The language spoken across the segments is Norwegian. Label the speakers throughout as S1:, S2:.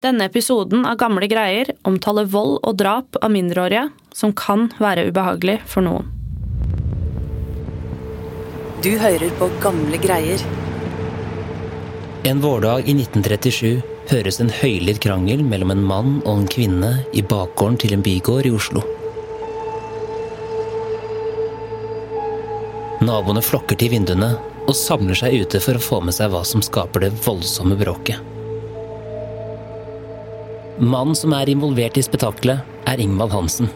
S1: Denne episoden av Gamle greier omtaler vold og drap av mindreårige som kan være ubehagelig for noen.
S2: Du hører på Gamle greier.
S3: En vårdag i 1937 høres en høylytt krangel mellom en mann og en kvinne i bakgården til en bygård i Oslo. Naboene flokker til vinduene og samler seg ute for å få med seg hva som skaper det voldsomme bråket. Mannen som er involvert i spetakkelet, er Ingvald Hansen.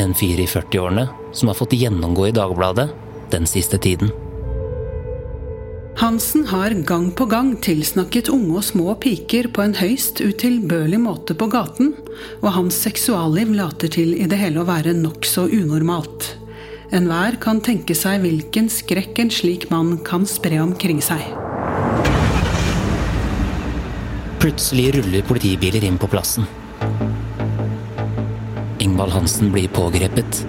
S3: En fyr i 40-årene som har fått gjennomgå i Dagbladet den siste tiden.
S4: Hansen har gang på gang tilsnakket unge og små piker på en høyst utilbørlig måte på gaten, og hans seksualliv later til i det hele å være nokså unormalt. Enhver kan tenke seg hvilken skrekk en slik mann kan spre omkring seg.
S3: Plutselig ruller politibiler inn på plassen. Ingvald Hansen blir pågrepet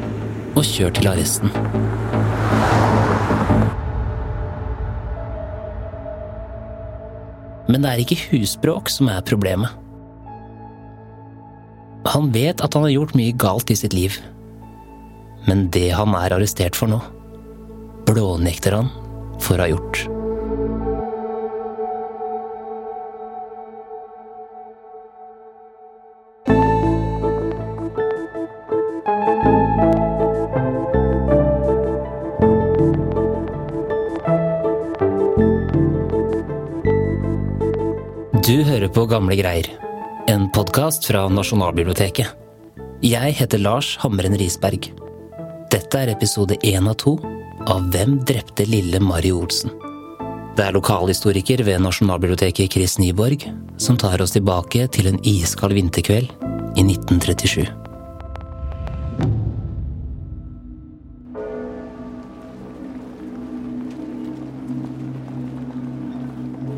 S3: og kjørt til arresten. Men det er ikke husbråk som er problemet. Han vet at han har gjort mye galt i sitt liv. Men det han er arrestert for nå, blånekter han for å ha gjort. Du hører på Gamle greier, en podkast fra Nasjonalbiblioteket. Jeg heter Lars Hamren Risberg. Dette er episode én av to av Hvem drepte lille Mari Olsen? Det er lokalhistoriker ved Nasjonalbiblioteket Chris Nyborg som tar oss tilbake til en iskald vinterkveld i 1937.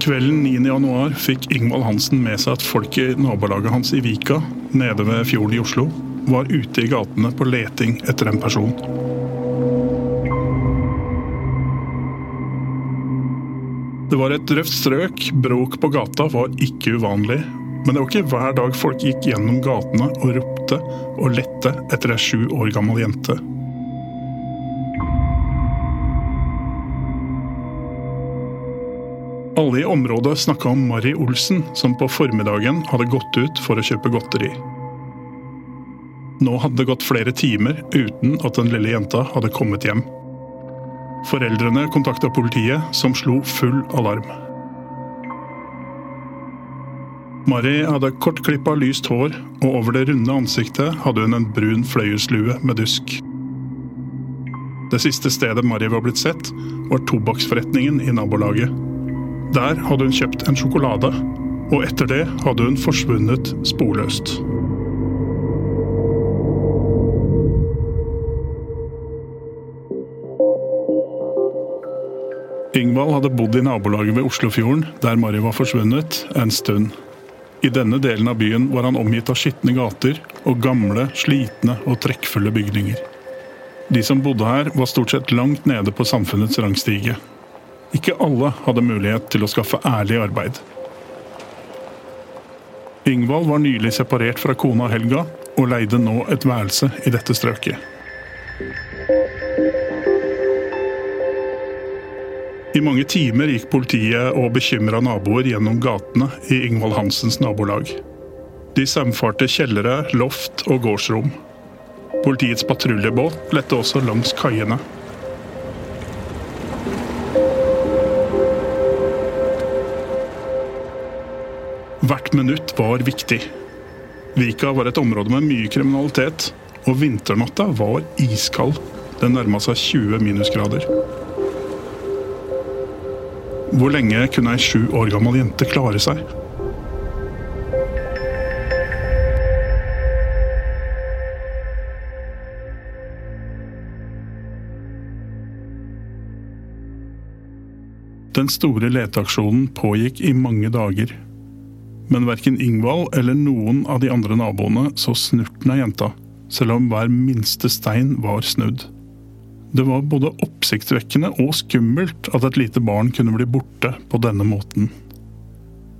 S5: Kvelden 9. januar fikk Ingvald Hansen med seg at folk i nabolaget hans i Vika, nede ved fjorden i Oslo, var ute i gatene på leting etter en person. Det var et røft strøk, bråk på gata var ikke uvanlig. Men det var ikke hver dag folk gikk gjennom gatene og ropte og lette etter ei sju år gammel jente. Alle i området snakka om Mari Olsen, som på formiddagen hadde gått ut for å kjøpe godteri. Nå hadde det gått flere timer uten at den lille jenta hadde kommet hjem. Foreldrene kontakta politiet, som slo full alarm. Mari hadde kortklippa lyst hår, og over det runde ansiktet hadde hun en brun fløyelslue med dusk. Det siste stedet Mari var blitt sett, var tobakksforretningen i nabolaget. Der hadde hun kjøpt en sjokolade, og etter det hadde hun forsvunnet sporløst. Ingvald hadde bodd i nabolaget ved Oslofjorden, der Mari var forsvunnet, en stund. I denne delen av byen var han omgitt av skitne gater og gamle, slitne og trekkfulle bygninger. De som bodde her, var stort sett langt nede på samfunnets rangstige. Ikke alle hadde mulighet til å skaffe ærlig arbeid. Ingvald var nylig separert fra kona Helga, og leide nå et værelse i dette strøket. I mange timer gikk politiet og bekymra naboer gjennom gatene i Ingvald Hansens nabolag. De saumfarte kjellere, loft og gårdsrom. Politiets patruljebåt lette også langs kaiene. Hvert minutt var viktig. Vika var et område med mye kriminalitet, og vinternatta var iskald. Den nærma seg 20 minusgrader. Hvor lenge kunne ei sju år gammel jente klare seg? Den store leteaksjonen pågikk i mange dager. Men verken Ingvald eller noen av de andre naboene så snurten av jenta, selv om hver minste stein var snudd. Det var både oppsiktsvekkende og skummelt at et lite barn kunne bli borte på denne måten.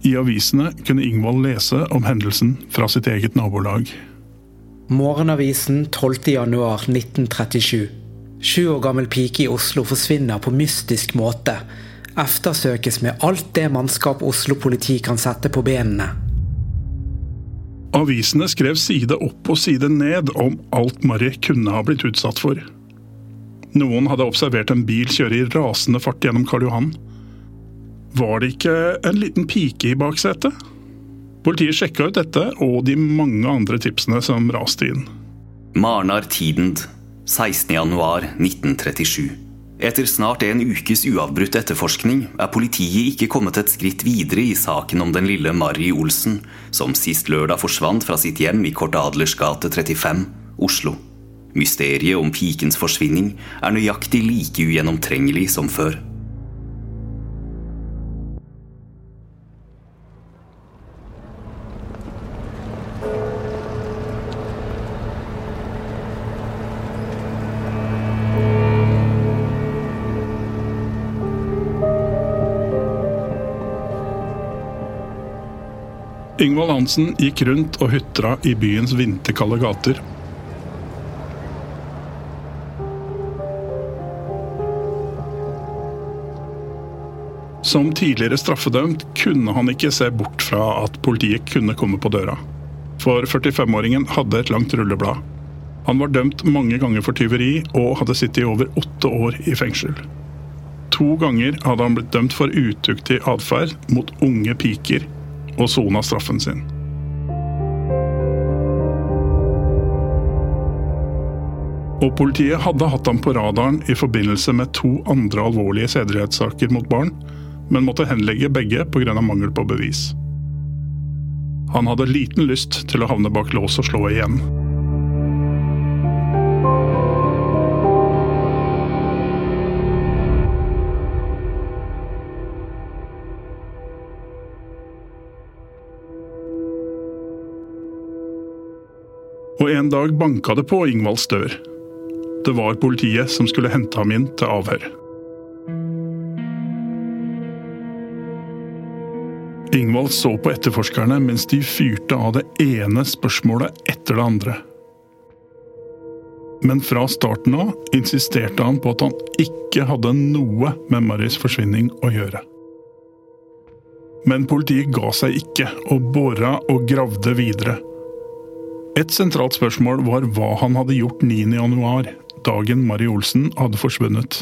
S5: I avisene kunne Ingvald lese om hendelsen fra sitt eget nabolag.
S6: Morgenavisen 12.1.1937. Sju år gammel pike i Oslo forsvinner på mystisk måte. Eftersøkes med alt det mannskap Oslo politi kan sette på benene.
S5: Avisene skrev side opp og side ned om alt Mari kunne ha blitt utsatt for. Noen hadde observert en bil kjøre i rasende fart gjennom Karl Johan. Var det ikke en liten pike i baksetet? Politiet sjekka ut dette og de mange andre tipsene som raste inn.
S7: Marnar Tidend, 16.1.1937. Etter snart en ukes uavbrutt etterforskning er politiet ikke kommet et skritt videre i saken om den lille Mari Olsen, som sist lørdag forsvant fra sitt hjem i Kort Adlers gate 35, Oslo. Mysteriet om pikens forsvinning er nøyaktig like ugjennomtrengelig som før.
S5: Ingvald Hansen gikk rundt og hutra i byens vinterkalde gater. Som tidligere straffedømt kunne han ikke se bort fra at politiet kunne komme på døra. For 45-åringen hadde et langt rulleblad. Han var dømt mange ganger for tyveri og hadde sittet i over åtte år i fengsel. To ganger hadde han blitt dømt for utuktig atferd mot unge piker og sona straffen sin. Og politiet hadde hatt ham på radaren i forbindelse med to andre alvorlige sedelighetssaker mot barn, men måtte henlegge begge pga. mangel på bevis. Han hadde liten lyst til å havne bak lås og slå igjen. En dag banka det på Ingvalds dør. Det var politiet som skulle hente ham inn til avhør. Ingvald så på etterforskerne mens de fyrte av det ene spørsmålet etter det andre. Men fra starten av insisterte han på at han ikke hadde noe med Marys forsvinning å gjøre. Men politiet ga seg ikke, og bora og gravde videre. Et sentralt spørsmål var hva han hadde gjort 9.1, dagen Mari Olsen hadde forsvunnet.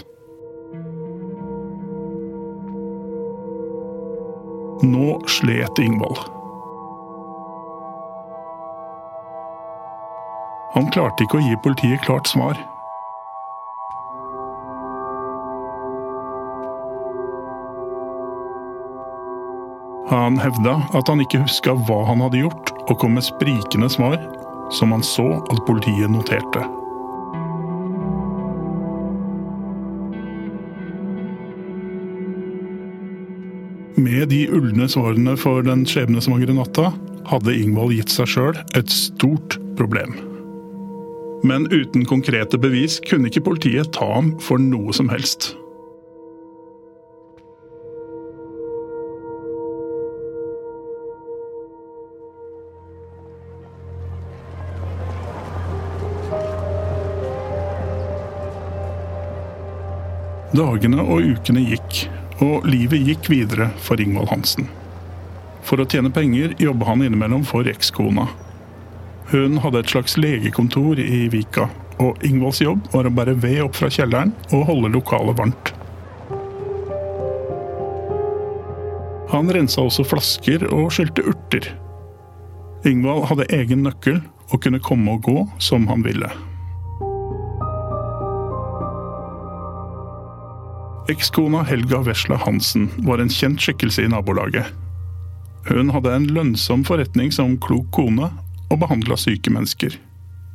S5: Nå slet Ingvald. Han klarte ikke å gi politiet klart svar. Han hevda at han ikke huska hva han hadde gjort, og kom med sprikende svar som han så at politiet noterte. Med de ulne svarene for den skjebnesvangre natta hadde Ingvald gitt seg sjøl et stort problem. Men uten konkrete bevis kunne ikke politiet ta ham for noe som helst. Dagene og ukene gikk, og livet gikk videre for Ingvald Hansen. For å tjene penger jobba han innimellom for ekskona. Hun hadde et slags legekontor i Vika, og Ingvalds jobb var å bære ved opp fra kjelleren og holde lokalet varmt. Han rensa også flasker og skylte urter. Ingvald hadde egen nøkkel og kunne komme og gå som han ville. Ekskona Helga Vesla Hansen var en kjent skikkelse i nabolaget. Hun hadde en lønnsom forretning som klok kone, og behandla syke mennesker.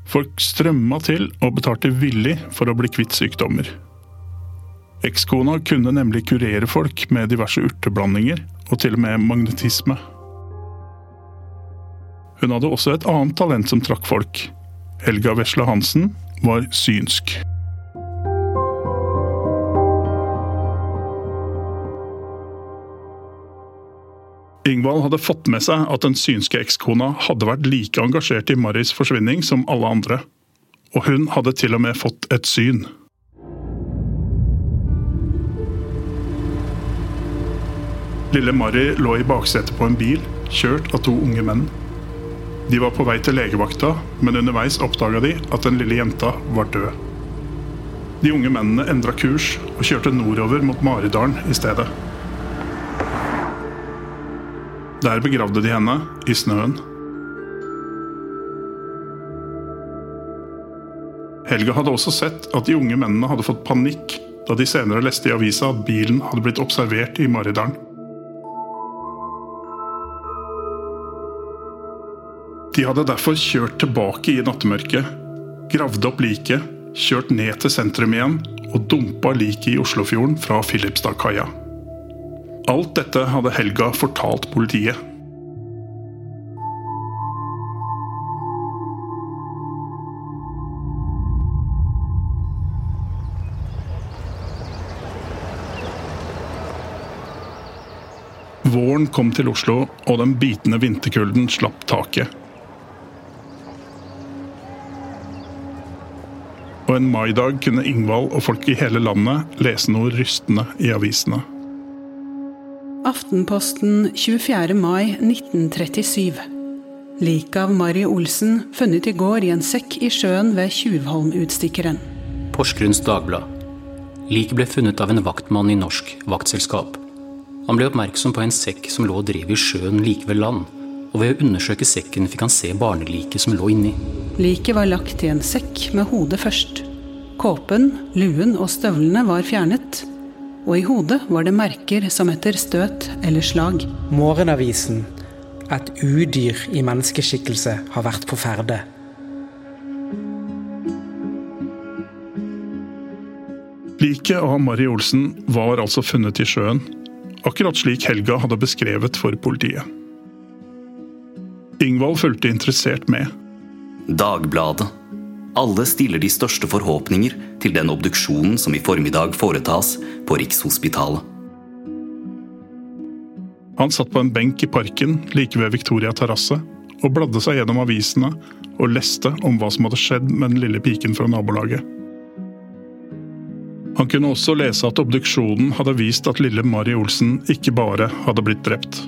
S5: Folk strømma til og betalte villig for å bli kvitt sykdommer. Ekskona kunne nemlig kurere folk med diverse urteblandinger, og til og med magnetisme. Hun hadde også et annet talent som trakk folk. Helga Vesle Hansen var synsk. Ingvald hadde fått med seg at den synske ekskona hadde vært like engasjert i Marys forsvinning som alle andre. Og hun hadde til og med fått et syn. Lille Mari lå i baksetet på en bil, kjørt av to unge menn. De var på vei til legevakta, men underveis oppdaga de at den lille jenta var død. De unge mennene endra kurs og kjørte nordover mot Maridalen i stedet. Der begravde de henne i snøen. Helga hadde også sett at de unge mennene hadde fått panikk da de senere leste i avisa at bilen hadde blitt observert i Maridalen. De hadde derfor kjørt tilbake i nattemørket, gravd opp liket, kjørt ned til sentrum igjen og dumpa liket i Oslofjorden fra Filipstadkaia. Alt dette hadde Helga fortalt politiet. Våren kom til Oslo, og den bitende vinterkulden slapp taket. Og en maidag kunne Ingvald og folk i hele landet lese noe rystende i avisene.
S4: Aftenposten 24. mai 1937. Liket av Mari Olsen funnet i går i en sekk i sjøen ved Tjuvholm-utstikkeren.
S8: Porsgrunns Dagblad. Liket ble funnet av en vaktmann i Norsk Vaktselskap. Han ble oppmerksom på en sekk som lå og drev i sjøen like ved land, og ved å undersøke sekken fikk han se barneliket som lå inni.
S4: Liket var lagt i en sekk med hodet først. Kåpen, luen og støvlene var fjernet, og i hodet var det merker som etter støt eller slag.
S6: Morgenavisen. Et udyr i menneskeskikkelse har vært på ferde.
S5: Liket av Mari Olsen var altså funnet i sjøen, akkurat slik Helga hadde beskrevet for politiet. Ingvald fulgte interessert med.
S7: Dagbladet. Alle stiller de største forhåpninger til den obduksjonen som i formiddag foretas på Rikshospitalet.
S5: Han satt på en benk i parken like ved Victoria terrasse og bladde seg gjennom avisene og leste om hva som hadde skjedd med den lille piken fra nabolaget. Han kunne også lese at obduksjonen hadde vist at lille Mari Olsen ikke bare hadde blitt drept.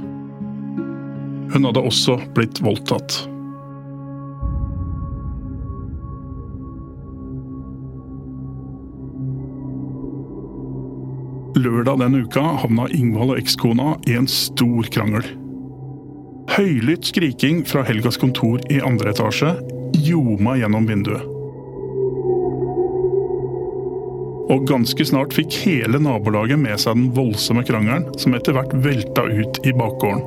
S5: Hun hadde også blitt voldtatt. Lørdag den uka havna Ingvald og ekskona i en stor krangel. Høylytt skriking fra Helgas kontor i andre etasje ljoma gjennom vinduet. Og ganske snart fikk hele nabolaget med seg den voldsomme krangelen, som etter hvert velta ut i bakgården.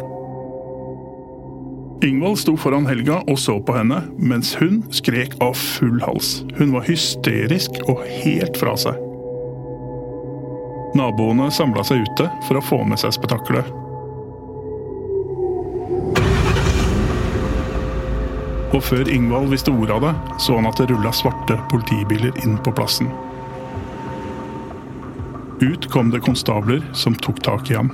S5: Ingvald sto foran Helga og så på henne, mens hun skrek av full hals. Hun var hysterisk og helt fra seg. Naboene samla seg ute for å få med seg spetakkelet. Og før Ingvald visste ordet av det, så han at det rulla svarte politibiler inn på plassen. Ut kom det konstabler som tok tak i ham.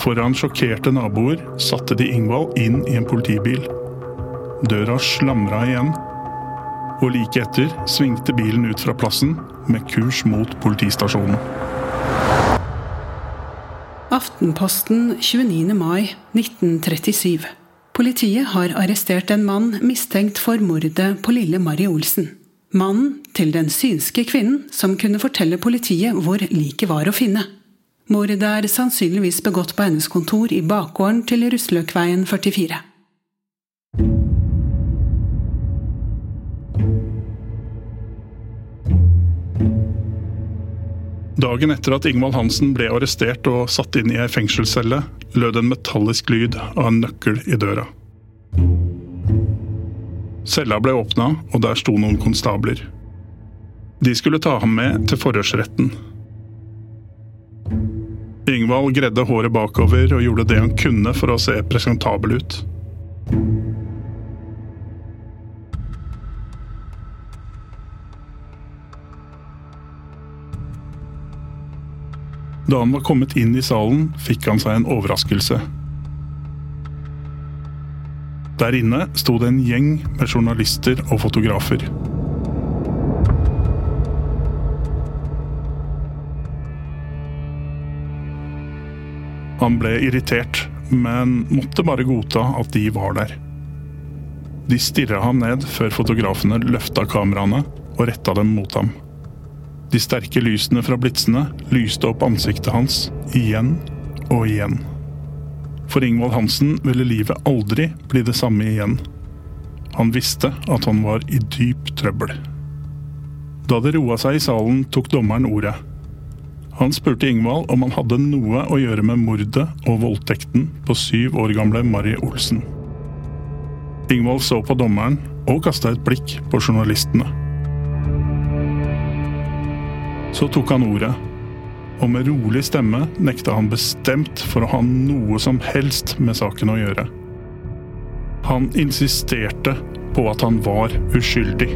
S5: Foran sjokkerte naboer satte de Ingvald inn i en politibil. Døra slamra igjen, og like etter svingte bilen ut fra plassen med kurs mot politistasjonen.
S4: Aftenposten 29. mai 1937. Politiet har arrestert en mann mistenkt for mordet på lille Mari Olsen. Mannen til den synske kvinnen som kunne fortelle politiet hvor liket var å finne. Mordet er sannsynligvis begått på hennes kontor i bakgården til Russløkveien 44.
S5: Dagen etter at Ingvald Hansen ble arrestert og satt inn i ei fengselscelle, lød en metallisk lyd av en nøkkel i døra. Cella ble åpna, og der sto noen konstabler. De skulle ta ham med til forhørsretten. Ingvald gredde håret bakover og gjorde det han kunne for å se presentabel ut. Da han var kommet inn i salen, fikk han seg en overraskelse. Der inne sto det en gjeng med journalister og fotografer. Han ble irritert, men måtte bare godta at de var der. De stirra ham ned før fotografene løfta kameraene og retta dem mot ham. De sterke lysene fra blitsene lyste opp ansiktet hans igjen og igjen. For Ingvald Hansen ville livet aldri bli det samme igjen. Han visste at han var i dyp trøbbel. Da det roa seg i salen, tok dommeren ordet. Han spurte Ingvald om han hadde noe å gjøre med mordet og voldtekten på syv år gamle Mari Olsen. Ingvald så på dommeren og kasta et blikk på journalistene. Så tok han ordet, og med rolig stemme nekta han bestemt for å ha noe som helst med saken å gjøre. Han insisterte på at han var uskyldig.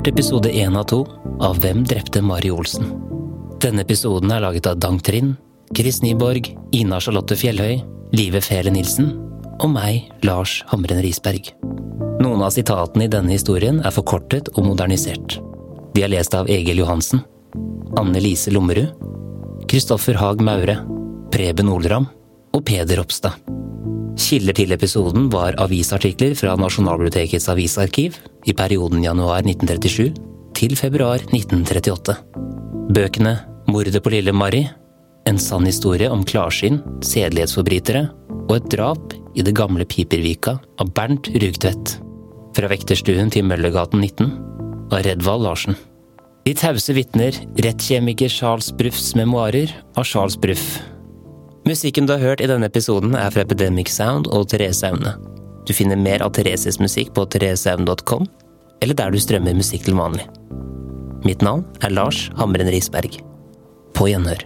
S3: Hørt episode én av to av Hvem drepte Mari Olsen? Denne episoden er laget av Dang Trind, Chris Nyborg, Ina Charlotte Fjellhøy, Live Fele Nilsen og meg, Lars Hamren Risberg. Noen av sitatene i denne historien er forkortet og modernisert. De er lest av Egil Johansen, Anne Lise Lommerud, Kristoffer Haag Maure, Preben Olram og Peder Ropstad. Kilder til episoden var avisartikler fra Nasjonalbibliotekets avisarkiv i perioden januar 1937 til februar 1938. Bøkene Mordet på lille Mari, En sann historie om klarsyn, sedelighetsforbrytere og et drap i det gamle Pipervika av Bernt Rugtvedt. Fra Vekterstuen til Møllergaten 19 av Redvald Larsen. De tause vitner, rettskjemiker Charles Bruffs memoarer av Charles Bruff. Musikken du har hørt i denne episoden er fra Epidemic Sound og Therese Aune. Du finner mer av Thereses musikk på thereseaune.com, eller der du strømmer musikk til vanlig. Mitt navn er Lars Hamren Risberg. På gjenhør.